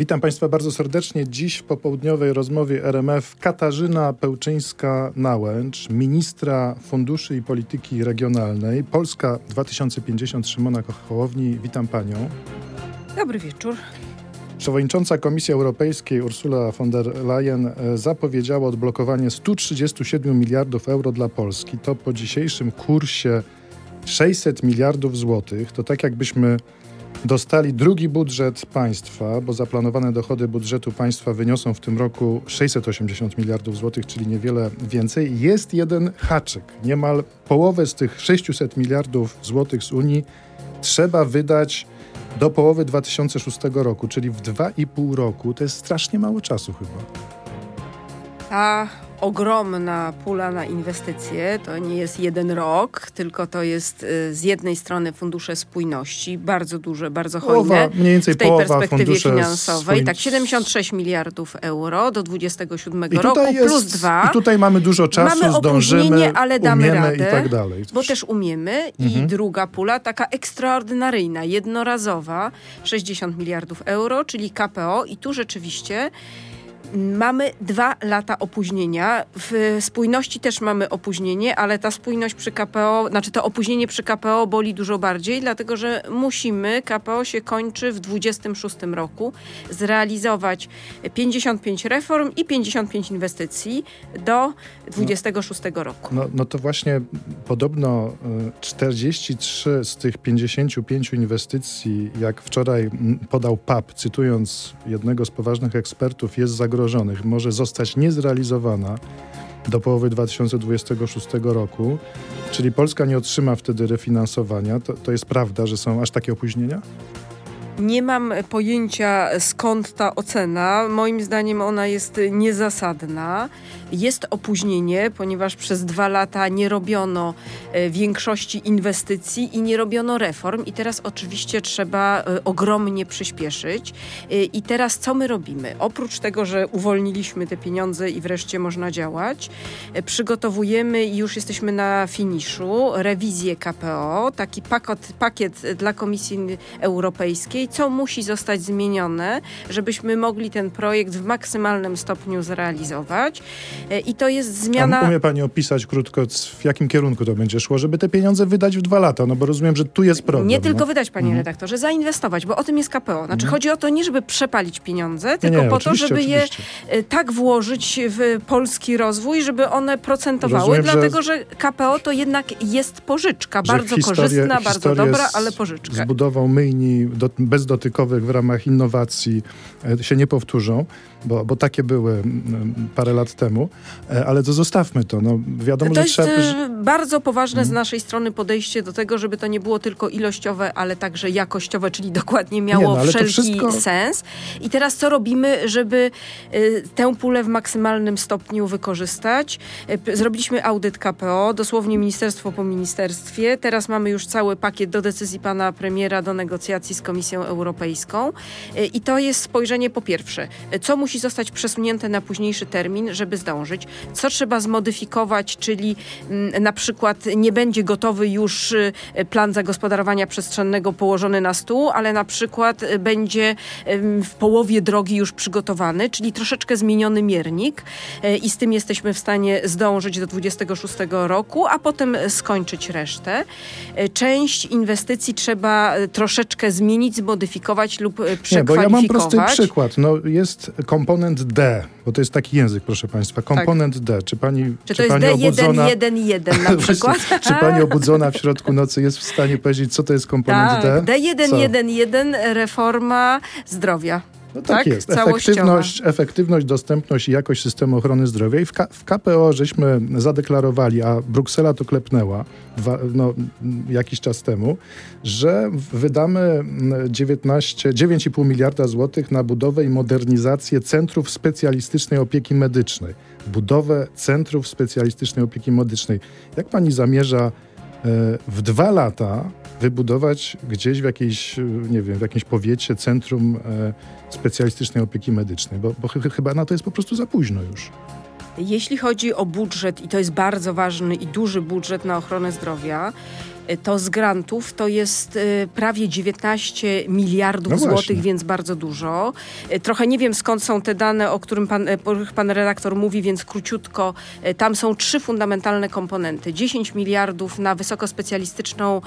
Witam Państwa bardzo serdecznie. Dziś w popołudniowej rozmowie RMF Katarzyna Pełczyńska-Nałęcz, ministra Funduszy i Polityki Regionalnej, Polska 2050 Szymona Hołowni. Witam Panią. Dobry wieczór. Przewodnicząca Komisji Europejskiej Ursula von der Leyen e, zapowiedziała odblokowanie 137 miliardów euro dla Polski. To po dzisiejszym kursie 600 miliardów złotych. To tak jakbyśmy dostali drugi budżet państwa, bo zaplanowane dochody budżetu państwa wyniosą w tym roku 680 miliardów złotych, czyli niewiele więcej. Jest jeden haczyk. Niemal połowę z tych 600 miliardów złotych z Unii trzeba wydać do połowy 2006 roku, czyli w 2,5 roku. To jest strasznie mało czasu chyba. A ogromna pula na inwestycje. To nie jest jeden rok, tylko to jest y, z jednej strony fundusze spójności, bardzo duże, bardzo hojne połowa, mniej więcej w tej perspektywie finansowej. Swój... Tak, 76 miliardów euro do 27 roku jest, plus dwa. I tutaj mamy dużo czasu, mamy zdążymy, ale damy radę, i tak dalej. Bo też umiemy. Mhm. I druga pula, taka ekstraordynaryjna, jednorazowa, 60 miliardów euro, czyli KPO i tu rzeczywiście Mamy dwa lata opóźnienia. W spójności też mamy opóźnienie, ale ta spójność przy KPO, znaczy to opóźnienie przy KPO boli dużo bardziej, dlatego że musimy, KPO się kończy w 26 roku, zrealizować 55 reform i 55 inwestycji do 26 no, roku. No, no to właśnie podobno 43 y, z tych 55 inwestycji, jak wczoraj podał PAP, cytując jednego z poważnych ekspertów, jest zagrożone zagrożonych może zostać niezrealizowana do połowy 2026 roku, czyli Polska nie otrzyma wtedy refinansowania. To, to jest prawda, że są aż takie opóźnienia? Nie mam pojęcia skąd ta ocena. Moim zdaniem ona jest niezasadna. Jest opóźnienie, ponieważ przez dwa lata nie robiono e, większości inwestycji i nie robiono reform, i teraz oczywiście trzeba e, ogromnie przyspieszyć. E, I teraz co my robimy? Oprócz tego, że uwolniliśmy te pieniądze i wreszcie można działać, przygotowujemy i już jesteśmy na finiszu rewizję KPO, taki pakiet, pakiet dla Komisji Europejskiej, co musi zostać zmienione, żebyśmy mogli ten projekt w maksymalnym stopniu zrealizować. E, I to jest zmiana. A umie Pani opisać krótko, w jakim kierunku to będzie szło, żeby te pieniądze wydać w dwa lata? No bo rozumiem, że tu jest problem. Nie no. tylko wydać, Panie mhm. redaktorze, zainwestować, bo o tym jest KPO. Znaczy, mhm. chodzi o to nie, żeby przepalić pieniądze, tylko nie, nie, po to, żeby oczywiście. je tak włożyć w polski rozwój, żeby one procentowały, rozumiem, dlatego że... że KPO to jednak jest pożyczka, bardzo historię, korzystna, bardzo dobra, ale pożyczka. Zbudował myjni do, bezdotykowych w ramach innowacji e, się nie powtórzą, bo, bo takie były parę lat temu. E, ale to zostawmy to. No, wiadomo, to że trzeba... jest bardzo poważne z mhm. naszej strony podejście do tego, żeby to nie było tylko ilościowe, ale także jakościowe, czyli dokładnie miało nie, no, wszelki wszystko... sens. I teraz co robimy, żeby y, tę pulę w maksymalnym stopniu wykorzystać? Y, zrobiliśmy audyt KPO, dosłownie ministerstwo po ministerstwie. Teraz mamy już cały pakiet do decyzji pana premiera, do negocjacji z Komisją Europejską. I to jest spojrzenie po pierwsze, co musi zostać przesunięte na późniejszy termin, żeby zdążyć co trzeba zmodyfikować, czyli mm, na przykład nie będzie gotowy już y, plan zagospodarowania przestrzennego położony na stół, ale na przykład y, będzie w połowie drogi już przygotowany, czyli troszeczkę zmieniony miernik y, i z tym jesteśmy w stanie zdążyć do 26 roku, a potem skończyć resztę. Część inwestycji trzeba troszeczkę zmienić, zmodyfikować lub przekwalifikować. Nie, bo ja mam prosty przykład. No, jest komponent D, bo to jest taki język, proszę Państwa. Komponent tak. D. Czy pani, czy, czy to pani jest D111 na przykład? czy pani obudzona w środku nocy jest w stanie powiedzieć, co to jest komponent tak, D? D111 reforma zdrowia. No tak, tak, jest. Efektywność, efektywność, dostępność i jakość systemu ochrony zdrowia. I w, K w KPO żeśmy zadeklarowali, a Bruksela to klepnęła dwa, no, jakiś czas temu, że wydamy 19, 9,5 miliarda złotych na budowę i modernizację centrów specjalistycznej opieki medycznej. Budowę centrów specjalistycznej opieki medycznej. Jak pani zamierza e, w dwa lata wybudować gdzieś w jakiejś, nie wiem, w jakimś powiecie centrum e, specjalistycznej opieki medycznej, bo, bo chyba na to jest po prostu za późno już. Jeśli chodzi o budżet, i to jest bardzo ważny i duży budżet na ochronę zdrowia, to z grantów to jest prawie 19 miliardów no złotych, więc bardzo dużo. Trochę nie wiem skąd są te dane, o którym pan, pan redaktor mówi, więc króciutko. Tam są trzy fundamentalne komponenty. 10 miliardów na wysokospecjalistyczną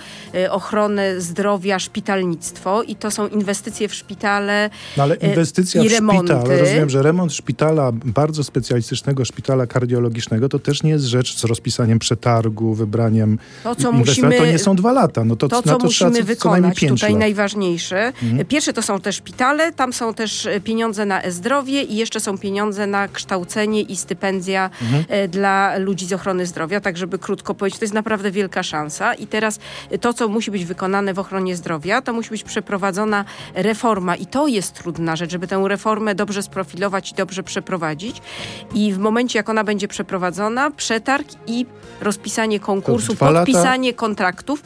ochronę zdrowia, szpitalnictwo i to są inwestycje w szpitale no ale inwestycja i w remonty. szpital, rozumiem, że remont szpitala, bardzo specjalistycznego szpitala kardiologicznego, to też nie jest rzecz z rozpisaniem przetargu, wybraniem to, co musimy, to nie są dwa lata. No to, to co to musimy co, wykonać tutaj lat. najważniejsze. Mhm. Pierwsze to są te szpitale, tam są też pieniądze na e-zdrowie i jeszcze są pieniądze na kształcenie i stypendia mhm. E, dla ludzi z ochrony zdrowia, tak żeby krótko powiedzieć, to jest naprawdę wielka szansa i teraz to, co musi być wykonane w ochronie zdrowia, to musi być przeprowadzona reforma i to jest trudna rzecz, żeby tę reformę dobrze sprofilować i dobrze przeprowadzić i w momencie, jak ona będzie przeprowadzona, przetarg i rozpisanie konkursu, podpisanie kontraktów,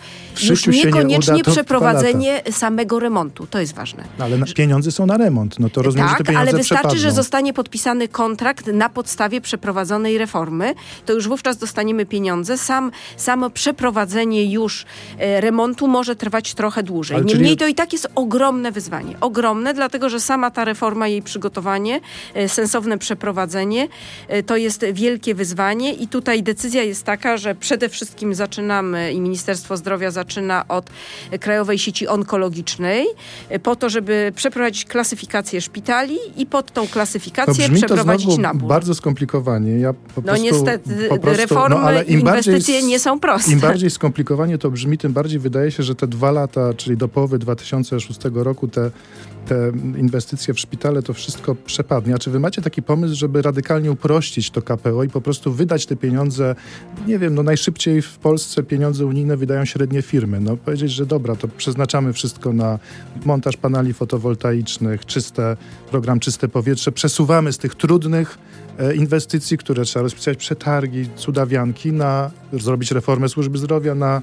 już niekoniecznie nie przeprowadzenie samego remontu. To jest ważne. No, ale pieniądze są na remont, no to rozumiem, tak, że te pieniądze ale wystarczy, przepadną. że zostanie podpisany kontrakt na podstawie przeprowadzonej reformy, to już wówczas dostaniemy pieniądze. Sam, samo przeprowadzenie już e, remontu może trwać trochę dłużej. Niemniej czyli... to i tak jest ogromne wyzwanie. Ogromne, dlatego że sama ta reforma, jej przygotowanie, e, sensowne przeprowadzenie, e, to jest wielkie wyzwanie i tutaj decyzja jest taka, że przede wszystkim zaczynamy i Ministerstwo Zdrowia zaczyna od Krajowej Sieci Onkologicznej po to, żeby przeprowadzić klasyfikację szpitali i pod tą klasyfikację przeprowadzić nabór. bardzo skomplikowanie. Ja po no prostu, niestety po prostu, reformy no, ale im inwestycje bardziej, nie są proste. Im bardziej skomplikowanie to brzmi, tym bardziej wydaje się, że te dwa lata, czyli do połowy 2006 roku te te inwestycje w szpitale, to wszystko przepadnie. A czy wy macie taki pomysł, żeby radykalnie uprościć to KPO i po prostu wydać te pieniądze, nie wiem, no najszybciej w Polsce pieniądze unijne wydają średnie firmy. No powiedzieć, że dobra, to przeznaczamy wszystko na montaż paneli fotowoltaicznych, czyste, program Czyste Powietrze, przesuwamy z tych trudnych e, inwestycji, które trzeba rozpisać przetargi, cudawianki, na zrobić reformę służby zdrowia, na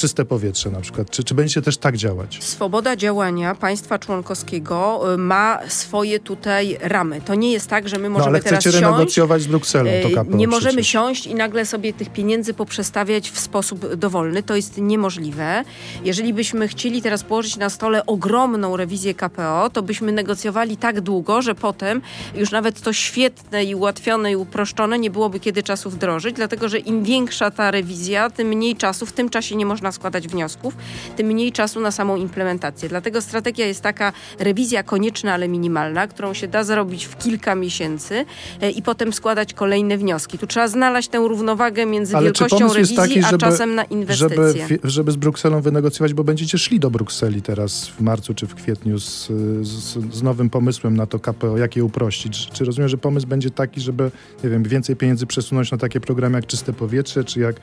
czyste powietrze na przykład? Czy, czy będziecie też tak działać? Swoboda działania państwa członkowskiego y, ma swoje tutaj ramy. To nie jest tak, że my no, możemy no, ale teraz chcecie siąść, renegocjować z Brukselą to KPO Nie możemy przecież. siąść i nagle sobie tych pieniędzy poprzestawiać w sposób dowolny. To jest niemożliwe. Jeżeli byśmy chcieli teraz położyć na stole ogromną rewizję KPO, to byśmy negocjowali tak długo, że potem już nawet to świetne i ułatwione i uproszczone nie byłoby kiedy czasu wdrożyć, dlatego że im większa ta rewizja, tym mniej czasu. W tym czasie nie można składać wniosków, tym mniej czasu na samą implementację. Dlatego strategia jest taka rewizja konieczna, ale minimalna, którą się da zrobić w kilka miesięcy e, i potem składać kolejne wnioski. Tu trzeba znaleźć tę równowagę między ale wielkością rewizji, taki, a czasem na inwestycje. Żeby, żeby z Brukselą wynegocjować, bo będziecie szli do Brukseli teraz w marcu czy w kwietniu z, z, z nowym pomysłem na to KPO, jak je uprościć. Czy rozumiem, że pomysł będzie taki, żeby nie wiem, więcej pieniędzy przesunąć na takie programy jak Czyste Powietrze, czy jak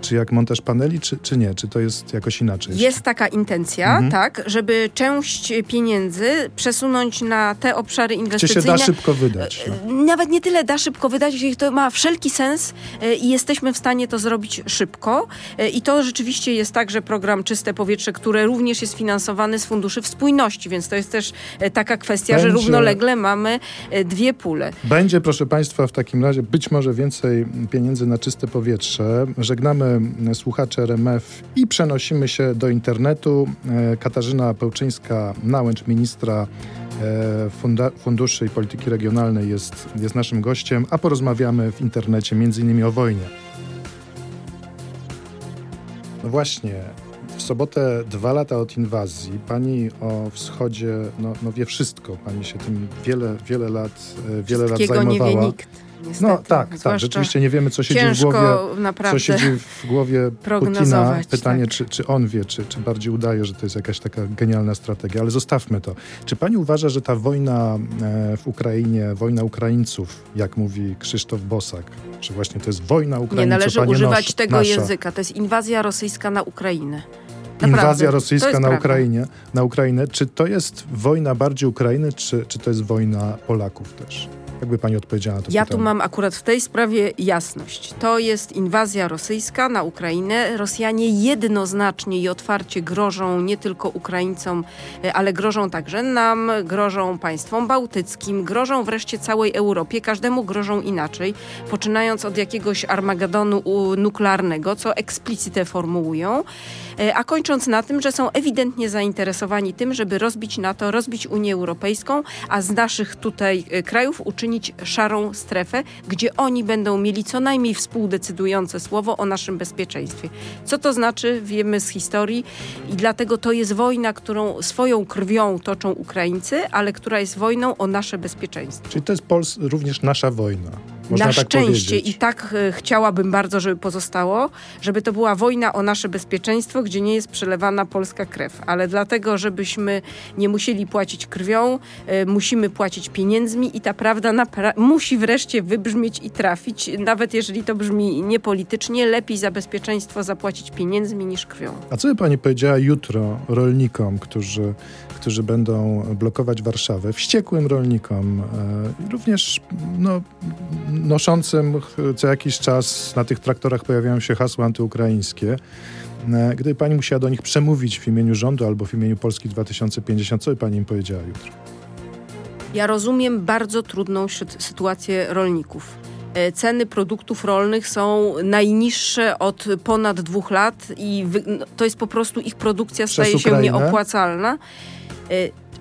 czy jak montaż paneli, czy, czy nie? Czy to jest jakoś inaczej? Jest jeszcze? taka intencja, mhm. tak, żeby część pieniędzy przesunąć na te obszary inwestycyjne. Gdzie się da szybko wydać. No. Nawet nie tyle da szybko wydać, jeśli to ma wszelki sens e, i jesteśmy w stanie to zrobić szybko. E, I to rzeczywiście jest tak, że program Czyste Powietrze, które również jest finansowany z Funduszy Spójności, więc to jest też e, taka kwestia, Będzie... że równolegle mamy dwie pule. Będzie, proszę Państwa, w takim razie być może więcej pieniędzy na czyste powietrze. Żegnamy słuchacze RMF i przenosimy się do internetu. E, Katarzyna Pełczyńska-Nałęcz, ministra e, Funduszy i Polityki Regionalnej jest, jest naszym gościem, a porozmawiamy w internecie innymi o wojnie. No właśnie, w sobotę dwa lata od inwazji. Pani o wschodzie no, no wie wszystko. Pani się tym wiele, wiele lat, e, wiele lat zajmowała. nie wie nikt. Niestety. No tak, tak. Rzeczywiście nie wiemy, co siedzi w głowie, co siedzi w głowie Putina. Pytanie, tak. czy, czy on wie, czy, czy bardziej udaje, że to jest jakaś taka genialna strategia. Ale zostawmy to. Czy pani uważa, że ta wojna e, w Ukrainie, wojna Ukraińców, jak mówi Krzysztof Bosak, czy właśnie to jest wojna Ukraińców, Nie należy używać tego nasza. języka. To jest inwazja rosyjska na Ukrainę. Naprawdę, Inwazja rosyjska na Ukrainie, na Ukrainę. Czy to jest wojna bardziej Ukrainy, czy, czy to jest wojna Polaków też? Jakby pani odpowiedziała na to Ja pytanie? tu mam akurat w tej sprawie jasność. To jest inwazja rosyjska na Ukrainę. Rosjanie jednoznacznie i otwarcie grożą nie tylko Ukraińcom, e, ale grożą także nam, grożą państwom bałtyckim, grożą wreszcie całej Europie. Każdemu grożą inaczej, poczynając od jakiegoś armagedonu nuklearnego, co eksplicite formułują, a kończąc na tym, że są ewidentnie zainteresowani tym, żeby rozbić NATO, rozbić Unię Europejską, a z naszych tutaj e, krajów uczynić szarą strefę, gdzie oni będą mieli co najmniej współdecydujące słowo o naszym bezpieczeństwie. Co to znaczy, wiemy z historii i dlatego to jest wojna, którą swoją krwią toczą Ukraińcy, ale która jest wojną o nasze bezpieczeństwo. Czyli to jest Pols również nasza wojna. Można na tak szczęście powiedzieć. i tak e, chciałabym bardzo, żeby pozostało, żeby to była wojna o nasze bezpieczeństwo, gdzie nie jest przelewana polska krew. Ale dlatego, żebyśmy nie musieli płacić krwią, e, musimy płacić pieniędzmi i ta prawda musi wreszcie wybrzmieć i trafić. Nawet jeżeli to brzmi niepolitycznie, lepiej za bezpieczeństwo zapłacić pieniędzmi niż krwią. A co by pani powiedziała jutro rolnikom, którzy którzy będą blokować Warszawę, wściekłym rolnikom, e, również no, noszącym co jakiś czas na tych traktorach pojawiają się hasła antyukraińskie. E, gdyby pani musiała do nich przemówić w imieniu rządu albo w imieniu Polski 2050, co by pani im powiedziała jutro? Ja rozumiem bardzo trudną sytuację rolników. E, ceny produktów rolnych są najniższe od ponad dwóch lat i to jest po prostu ich produkcja staje się nieopłacalna.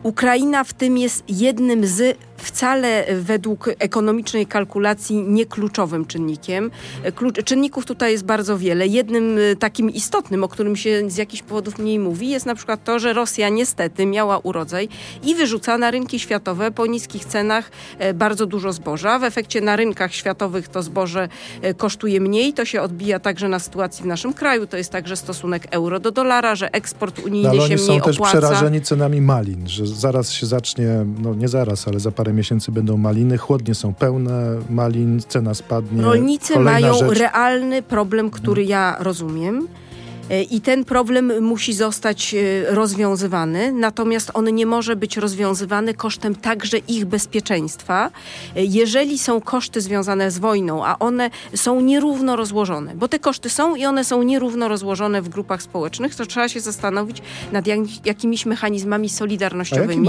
Ukraina w tym jest jednym z wcale według ekonomicznej kalkulacji nie kluczowym czynnikiem. Klucz, czynników tutaj jest bardzo wiele. Jednym y, takim istotnym, o którym się z jakichś powodów mniej mówi, jest na przykład to, że Rosja niestety miała urodzaj i wyrzuca na rynki światowe po niskich cenach e, bardzo dużo zboża. W efekcie na rynkach światowych to zboże e, kosztuje mniej. To się odbija także na sytuacji w naszym kraju. To jest także stosunek euro do dolara, że eksport unijny no, się mniej opłaca. są też przerażeni cenami malin, że zaraz się zacznie, no nie zaraz, ale za parę parę miesięcy będą maliny, chłodnie są pełne malin, cena spadnie. Rolnicy Kolejna mają rzecz. realny problem, który ja rozumiem. E, I ten problem musi zostać e, rozwiązywany, natomiast on nie może być rozwiązywany kosztem także ich bezpieczeństwa, e, jeżeli są koszty związane z wojną, a one są nierówno rozłożone, bo te koszty są i one są nierówno rozłożone w grupach społecznych, to trzeba się zastanowić nad jak, jakimiś mechanizmami solidarnościowymi,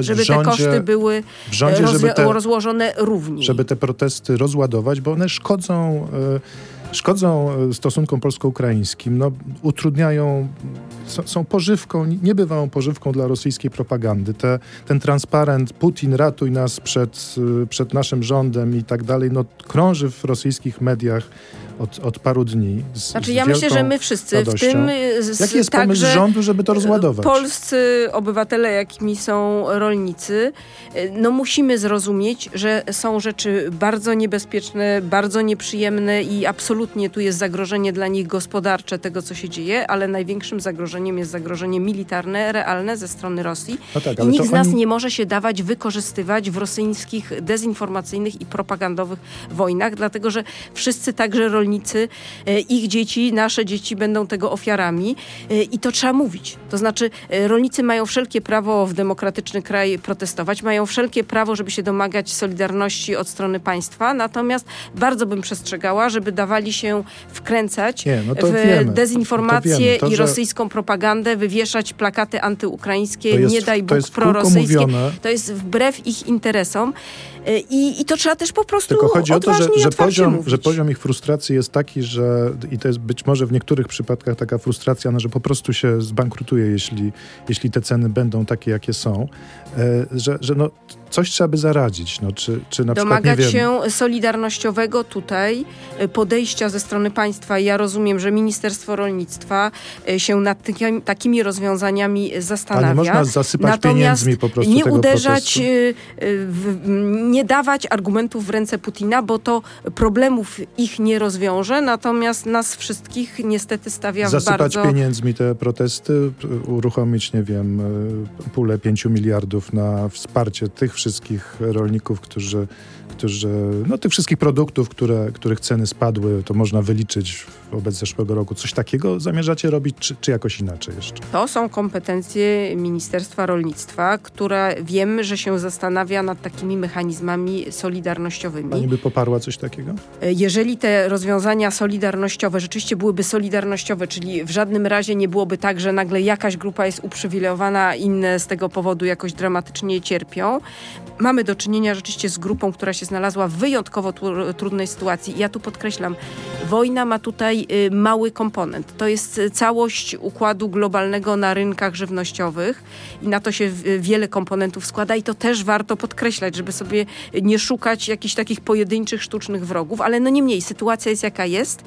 żeby rządzie, te koszty były rządzie, te, rozłożone równiej. Żeby te protesty rozładować, bo one szkodzą. Yy, szkodzą e, stosunkom polsko-ukraińskim, no, utrudniają, są, pożywką, niebywałą pożywką dla rosyjskiej propagandy. Te, ten transparent Putin ratuj nas przed, e, przed naszym rządem i tak dalej, no, krąży w rosyjskich mediach od, od paru dni. Z, znaczy, z ja myślę, że my wszyscy, radością. w tym. Z, Jaki jest pomysł rządu, żeby to rozładować? Polscy obywatele, jakimi są rolnicy, no musimy zrozumieć, że są rzeczy bardzo niebezpieczne, bardzo nieprzyjemne i absolutnie tu jest zagrożenie dla nich gospodarcze tego, co się dzieje, ale największym zagrożeniem jest zagrożenie militarne, realne ze strony Rosji. No tak, I nikt z nas oni... nie może się dawać wykorzystywać w rosyjskich dezinformacyjnych i propagandowych wojnach, dlatego że wszyscy także rolnicy e, ich dzieci, nasze dzieci będą tego ofiarami e, i to trzeba mówić. To znaczy e, rolnicy mają wszelkie prawo w demokratyczny kraj protestować, mają wszelkie prawo, żeby się domagać solidarności od strony państwa, natomiast bardzo bym przestrzegała, żeby dawali się wkręcać Nie, no w wiemy. dezinformację to to, i rosyjską propagandę, wywieszać plakaty antyukraińskie, jest, nie daj Bóg prorosyjskie. To jest wbrew ich interesom. I, I to trzeba też po prostu Tylko chodzi o to, że, że, poziom, że poziom ich frustracji jest taki, że i to jest być może w niektórych przypadkach taka frustracja, no, że po prostu się zbankrutuje, jeśli, jeśli te ceny będą takie, jakie są, e, że, że no, coś trzeba by zaradzić. No, czy, czy na Domagać przykład, się solidarnościowego tutaj e, podejścia ze strony państwa. Ja rozumiem, że Ministerstwo Rolnictwa e, się nad takimi rozwiązaniami zastanawia. Ale można zasypać Natomiast pieniędzmi po prostu nie uderzać, w, nie dawać argumentów w ręce Putina, bo to problemów ich nie rozwiąże, natomiast nas wszystkich niestety stawia Zasypać w bardzo... Zasypać pieniędzmi te protesty, uruchomić, nie wiem, pulę pięciu miliardów na wsparcie tych wszystkich rolników, którzy którzy, no tych wszystkich produktów, które, których ceny spadły, to można wyliczyć wobec zeszłego roku. Coś takiego zamierzacie robić, czy, czy jakoś inaczej jeszcze? To są kompetencje Ministerstwa Rolnictwa, które wiem, że się zastanawia nad takimi mechanizmami solidarnościowymi. Pani by poparła coś takiego? Jeżeli te rozwiązania solidarnościowe rzeczywiście byłyby solidarnościowe, czyli w żadnym razie nie byłoby tak, że nagle jakaś grupa jest uprzywilejowana, inne z tego powodu jakoś dramatycznie cierpią. Mamy do czynienia rzeczywiście z grupą, która się znalazła w wyjątkowo trudnej sytuacji. Ja tu podkreślam, wojna ma tutaj y, mały komponent. To jest całość układu globalnego na rynkach żywnościowych i na to się wiele komponentów składa i to też warto podkreślać, żeby sobie nie szukać jakichś takich pojedynczych, sztucznych wrogów, ale no niemniej sytuacja jest jaka jest.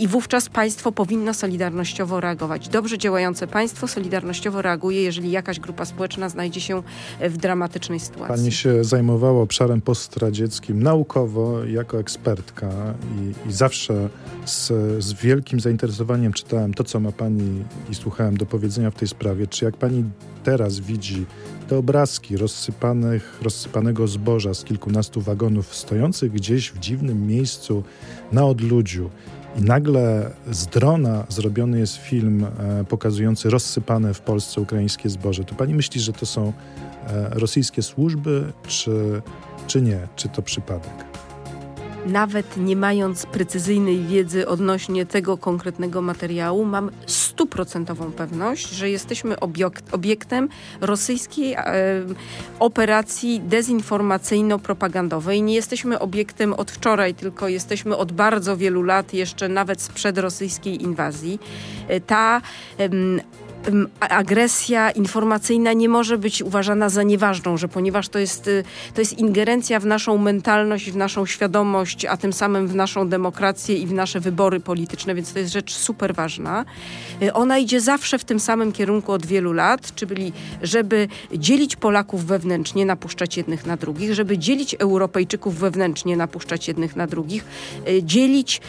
I wówczas państwo powinno solidarnościowo reagować. Dobrze działające państwo solidarnościowo reaguje, jeżeli jakaś grupa społeczna znajdzie się w dramatycznej sytuacji. Pani się zajmowała obszarem postradzieckim naukowo, jako ekspertka i, i zawsze z, z wielkim zainteresowaniem czytałem to, co ma Pani i słuchałem do powiedzenia w tej sprawie. Czy jak Pani teraz widzi te obrazki rozsypanych, rozsypanego zboża z kilkunastu wagonów stojących gdzieś w dziwnym miejscu na odludziu i nagle z drona zrobiony jest film e, pokazujący rozsypane w Polsce ukraińskie zboże. To pani myśli, że to są e, rosyjskie służby, czy, czy nie? Czy to przypadek? nawet nie mając precyzyjnej wiedzy odnośnie tego konkretnego materiału, mam stuprocentową pewność, że jesteśmy obiekt, obiektem rosyjskiej e, operacji dezinformacyjno-propagandowej. Nie jesteśmy obiektem od wczoraj, tylko jesteśmy od bardzo wielu lat, jeszcze nawet sprzed rosyjskiej inwazji. E, ta agresja informacyjna nie może być uważana za nieważną, że ponieważ to jest, y, to jest ingerencja w naszą mentalność, w naszą świadomość, a tym samym w naszą demokrację i w nasze wybory polityczne, więc to jest rzecz super ważna. Y, ona idzie zawsze w tym samym kierunku od wielu lat, czyli żeby dzielić Polaków wewnętrznie, napuszczać jednych na drugich, żeby dzielić Europejczyków wewnętrznie, napuszczać jednych na drugich, y, dzielić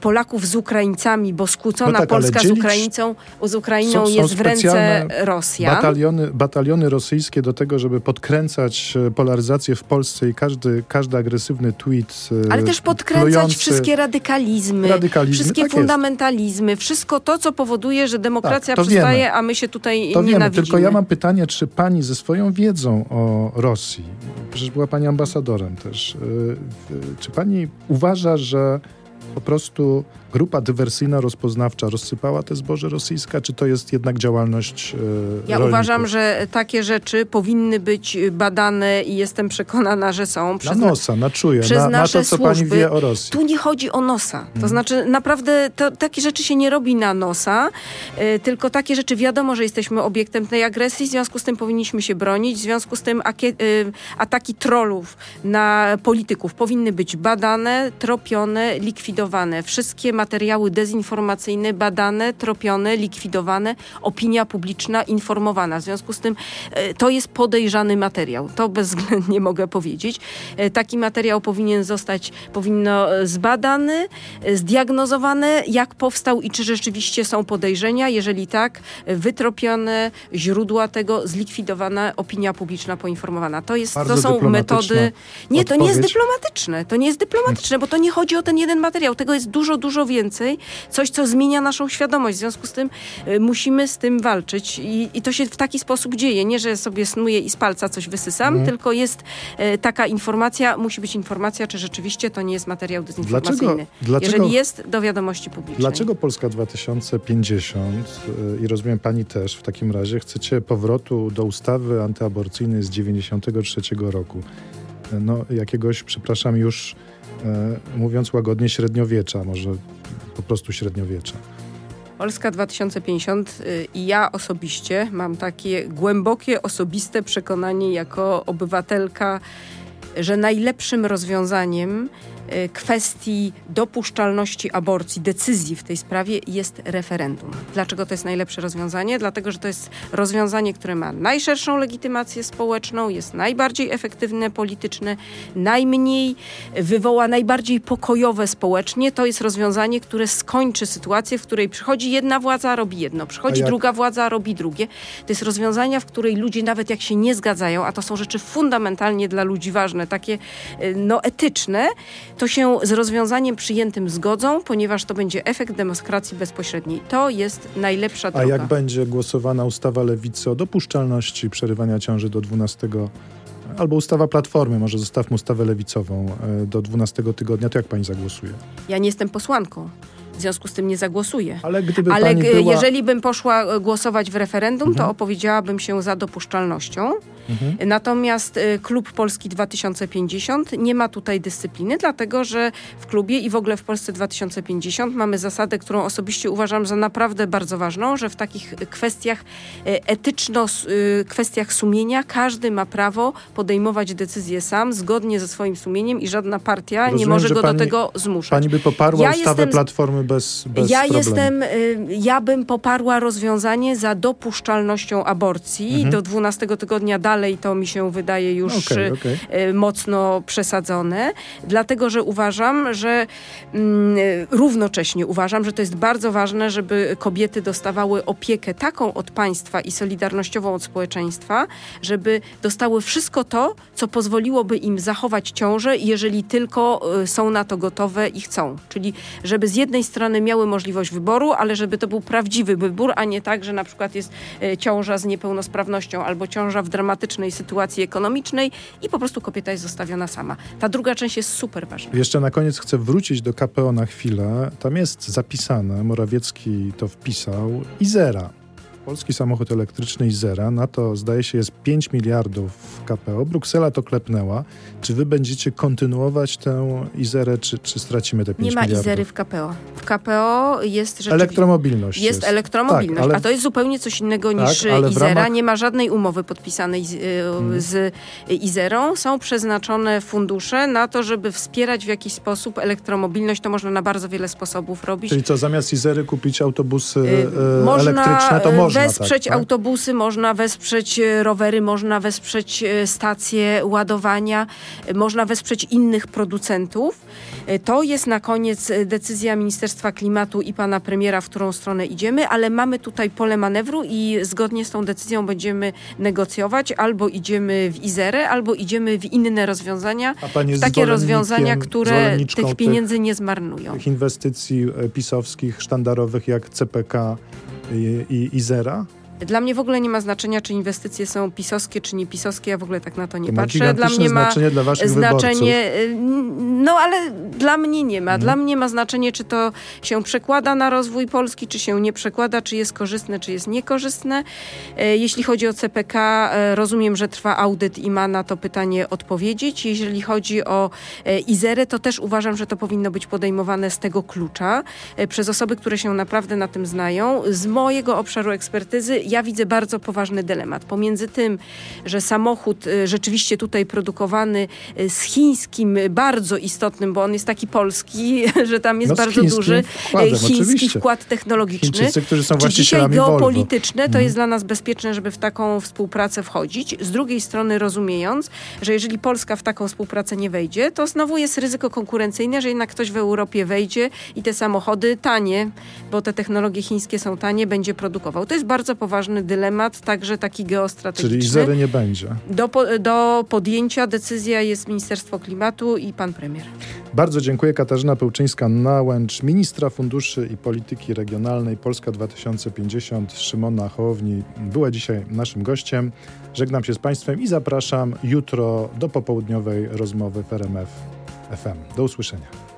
Polaków z Ukraińcami, bo skłócona no tak, Polska z Ukraińcą, z Ukrainą są, jest w ręce Rosjan. Bataliony, bataliony rosyjskie do tego, żeby podkręcać e, polaryzację w Polsce i każdy, każdy agresywny tweet. E, Ale też podkręcać wszystkie radykalizmy, radykalizmy wszystkie tak fundamentalizmy, jest. wszystko to, co powoduje, że demokracja tak, wiemy. a my się tutaj to nienawidzimy. Wiemy, tylko ja mam pytanie, czy pani ze swoją wiedzą o Rosji, przecież była pani ambasadorem też, e, czy pani uważa, że po prostu grupa dywersyjna rozpoznawcza rozsypała te zboże rosyjska, czy to jest jednak działalność e, Ja rolników? uważam, że takie rzeczy powinny być badane i jestem przekonana, że są. Przez na nosa, na czuje, przez na, nasze na to, co służby. pani wie o Rosji. Tu nie chodzi o nosa. To hmm. znaczy naprawdę to, takie rzeczy się nie robi na nosa, y, tylko takie rzeczy wiadomo, że jesteśmy obiektem tej agresji, w związku z tym powinniśmy się bronić, w związku z tym akie, y, ataki trollów na polityków powinny być badane, tropione, likwidowane. Wszystkie materiały dezinformacyjne badane, tropione, likwidowane, opinia publiczna informowana. W związku z tym e, to jest podejrzany materiał. To bezwzględnie mogę powiedzieć. E, taki materiał powinien zostać, powinno e, zbadany, zdiagnozowane, jak powstał i czy rzeczywiście są podejrzenia. Jeżeli tak, wytropione źródła tego, zlikwidowana, opinia publiczna poinformowana. To, jest, to są metody... Nie, to nie jest dyplomatyczne. To nie jest dyplomatyczne, bo to nie chodzi o ten jeden materiał. Tego jest dużo, dużo więcej, coś, co zmienia naszą świadomość. W związku z tym y, musimy z tym walczyć I, i, to się w taki sposób dzieje. Nie, że sobie snuję i z palca coś wysysam, mm. tylko jest y, taka informacja, musi być informacja, czy rzeczywiście to nie jest materiał dezinformacyjny. Dlaczego, dlaczego, Jeżeli jest, do wiadomości publicznej. Dlaczego Polska 2050 y, i rozumiem pani też w takim razie chcecie powrotu do ustawy antyaborcyjnej z 93 roku? No, jakiegoś, przepraszam, już mówiąc łagodnie, średniowiecza, może po prostu średniowiecza. Polska 2050 y, i ja osobiście mam takie głębokie, osobiste przekonanie jako obywatelka, że najlepszym rozwiązaniem kwestii dopuszczalności aborcji, decyzji w tej sprawie jest referendum. Dlaczego to jest najlepsze rozwiązanie? Dlatego, że to jest rozwiązanie, które ma najszerszą legitymację społeczną, jest najbardziej efektywne polityczne, najmniej wywoła najbardziej pokojowe społecznie. To jest rozwiązanie, które skończy sytuację, w której przychodzi jedna władza, robi jedno, przychodzi druga władza, robi drugie. To jest rozwiązania, w której ludzie nawet jak się nie zgadzają, a to są rzeczy fundamentalnie dla ludzi ważne, takie y, no, etyczne, to się z rozwiązaniem przyjętym zgodzą, ponieważ to będzie efekt demokracji bezpośredniej. To jest najlepsza droga. A jak będzie głosowana ustawa lewicy o dopuszczalności przerywania ciąży do 12 albo ustawa Platformy, może zostawmy ustawę lewicową e, do 12 tygodnia, to jak pani zagłosuje? Ja nie jestem posłanką. W związku z tym nie zagłosuję. Ale, gdyby Ale była... jeżeli bym poszła e, głosować w referendum, mhm. to opowiedziałabym się za dopuszczalnością. Mhm. Natomiast y, klub Polski 2050 nie ma tutaj dyscypliny, dlatego że w klubie i w ogóle w Polsce 2050 mamy zasadę, którą osobiście uważam za naprawdę bardzo ważną, że w takich kwestiach y, etyczno, y, kwestiach sumienia każdy ma prawo podejmować decyzje sam, zgodnie ze swoim sumieniem i żadna partia Rozumiem, nie może go pani, do tego zmuszać. Pani by poparła ja ustawę jestem, Platformy bez, bez ja problemu. jestem, ja bym poparła rozwiązanie za dopuszczalnością aborcji mhm. do 12 tygodnia dalej dalej to mi się wydaje już okay, okay. Mocno przesadzone, dlatego że uważam, że mm, równocześnie uważam, że to jest bardzo ważne, żeby kobiety dostawały opiekę taką od państwa i solidarnościową od społeczeństwa, żeby dostały wszystko to, co pozwoliłoby im zachować ciążę, jeżeli tylko e, są na to gotowe i chcą. Czyli żeby z jednej strony miały możliwość wyboru, ale żeby to był prawdziwy wybór, a nie tak, że na przykład jest e, ciąża z niepełnosprawnością albo ciąża w dramatycznym dramatycznej sytuacji ekonomicznej i po prostu kobieta jest zostawiona sama. Ta druga część jest super ważna. Jeszcze na koniec chcę wrócić do KPO na chwilę. Tam jest zapisane, Morawiecki to wpisał, Izera. Polski samochód elektryczny Izera, na to zdaje się jest 5 miliardów KPO. Bruksela to klepnęła. Czy wy będziecie kontynuować tę Izerę, czy, czy stracimy te 5 miliardów? Nie ma Izery w KPO. W KPO jest rzeczywiście... Elektromobilność. Jest, jest. elektromobilność, tak, ale... a to jest zupełnie coś innego tak, niż Izera. Ramach... Nie ma żadnej umowy podpisanej z, hmm. z Izerą. Są przeznaczone fundusze na to, żeby wspierać w jakiś sposób elektromobilność. To można na bardzo wiele sposobów robić. Czyli co, zamiast Izery kupić autobusy yy, można, elektryczne, to można można wesprzeć tak, tak? autobusy, można wesprzeć e, rowery, można wesprzeć e, stacje ładowania, e, można wesprzeć innych producentów. To jest na koniec decyzja Ministerstwa Klimatu i pana premiera, w którą stronę idziemy, ale mamy tutaj pole manewru i zgodnie z tą decyzją będziemy negocjować. Albo idziemy w Izerę, albo idziemy w inne rozwiązania. takie rozwiązania, które tych pieniędzy nie zmarnują. Tych inwestycji pisowskich, sztandarowych jak CPK i, i, zera? Dla mnie w ogóle nie ma znaczenia, czy inwestycje są pisowskie, czy nie pisowskie. Ja w ogóle tak na to nie to patrzę. Dla mnie ma znaczenie dla waszych znaczenie. Wyborców. No ale dla mnie nie ma. Mhm. Dla mnie ma znaczenie, czy to się przekłada na rozwój Polski, czy się nie przekłada, czy jest korzystne, czy jest niekorzystne. E, jeśli chodzi o CPK, e, rozumiem, że trwa audyt i ma na to pytanie odpowiedzieć. Jeżeli chodzi o Izerę, to też uważam, że to powinno być podejmowane z tego klucza przez osoby, które się naprawdę na tym znają. Z mojego obszaru ekspertyzy ja widzę bardzo poważny dylemat pomiędzy tym, że samochód y, rzeczywiście tutaj produkowany y, z chińskim bardzo istotnym, bo on jest taki polski, że tam jest no, bardzo duży wkładem, y, chiński oczywiście. wkład technologiczny. Chińczycy, którzy są Czy dzisiaj geopolityczne, Volvo. to jest mhm. dla nas bezpieczne, żeby w taką współpracę wchodzić. Z drugiej strony rozumiejąc, że jeżeli Polska w taką współpracę nie wejdzie, to znowu jest ryzyko konkurencyjne, że jednak ktoś w Europie wejdzie i te samochody tanie, bo te technologie chińskie są tanie, będzie produkował. To jest bardzo poważne poważny dylemat, także taki geostrategiczny. Czyli zery nie będzie. Do, do podjęcia decyzja jest Ministerstwo Klimatu i pan premier. Bardzo dziękuję. Katarzyna Pełczyńska-Nałęcz, ministra funduszy i polityki regionalnej Polska 2050, Szymona Hołowni była dzisiaj naszym gościem. Żegnam się z Państwem i zapraszam jutro do popołudniowej rozmowy w RMF FM. Do usłyszenia.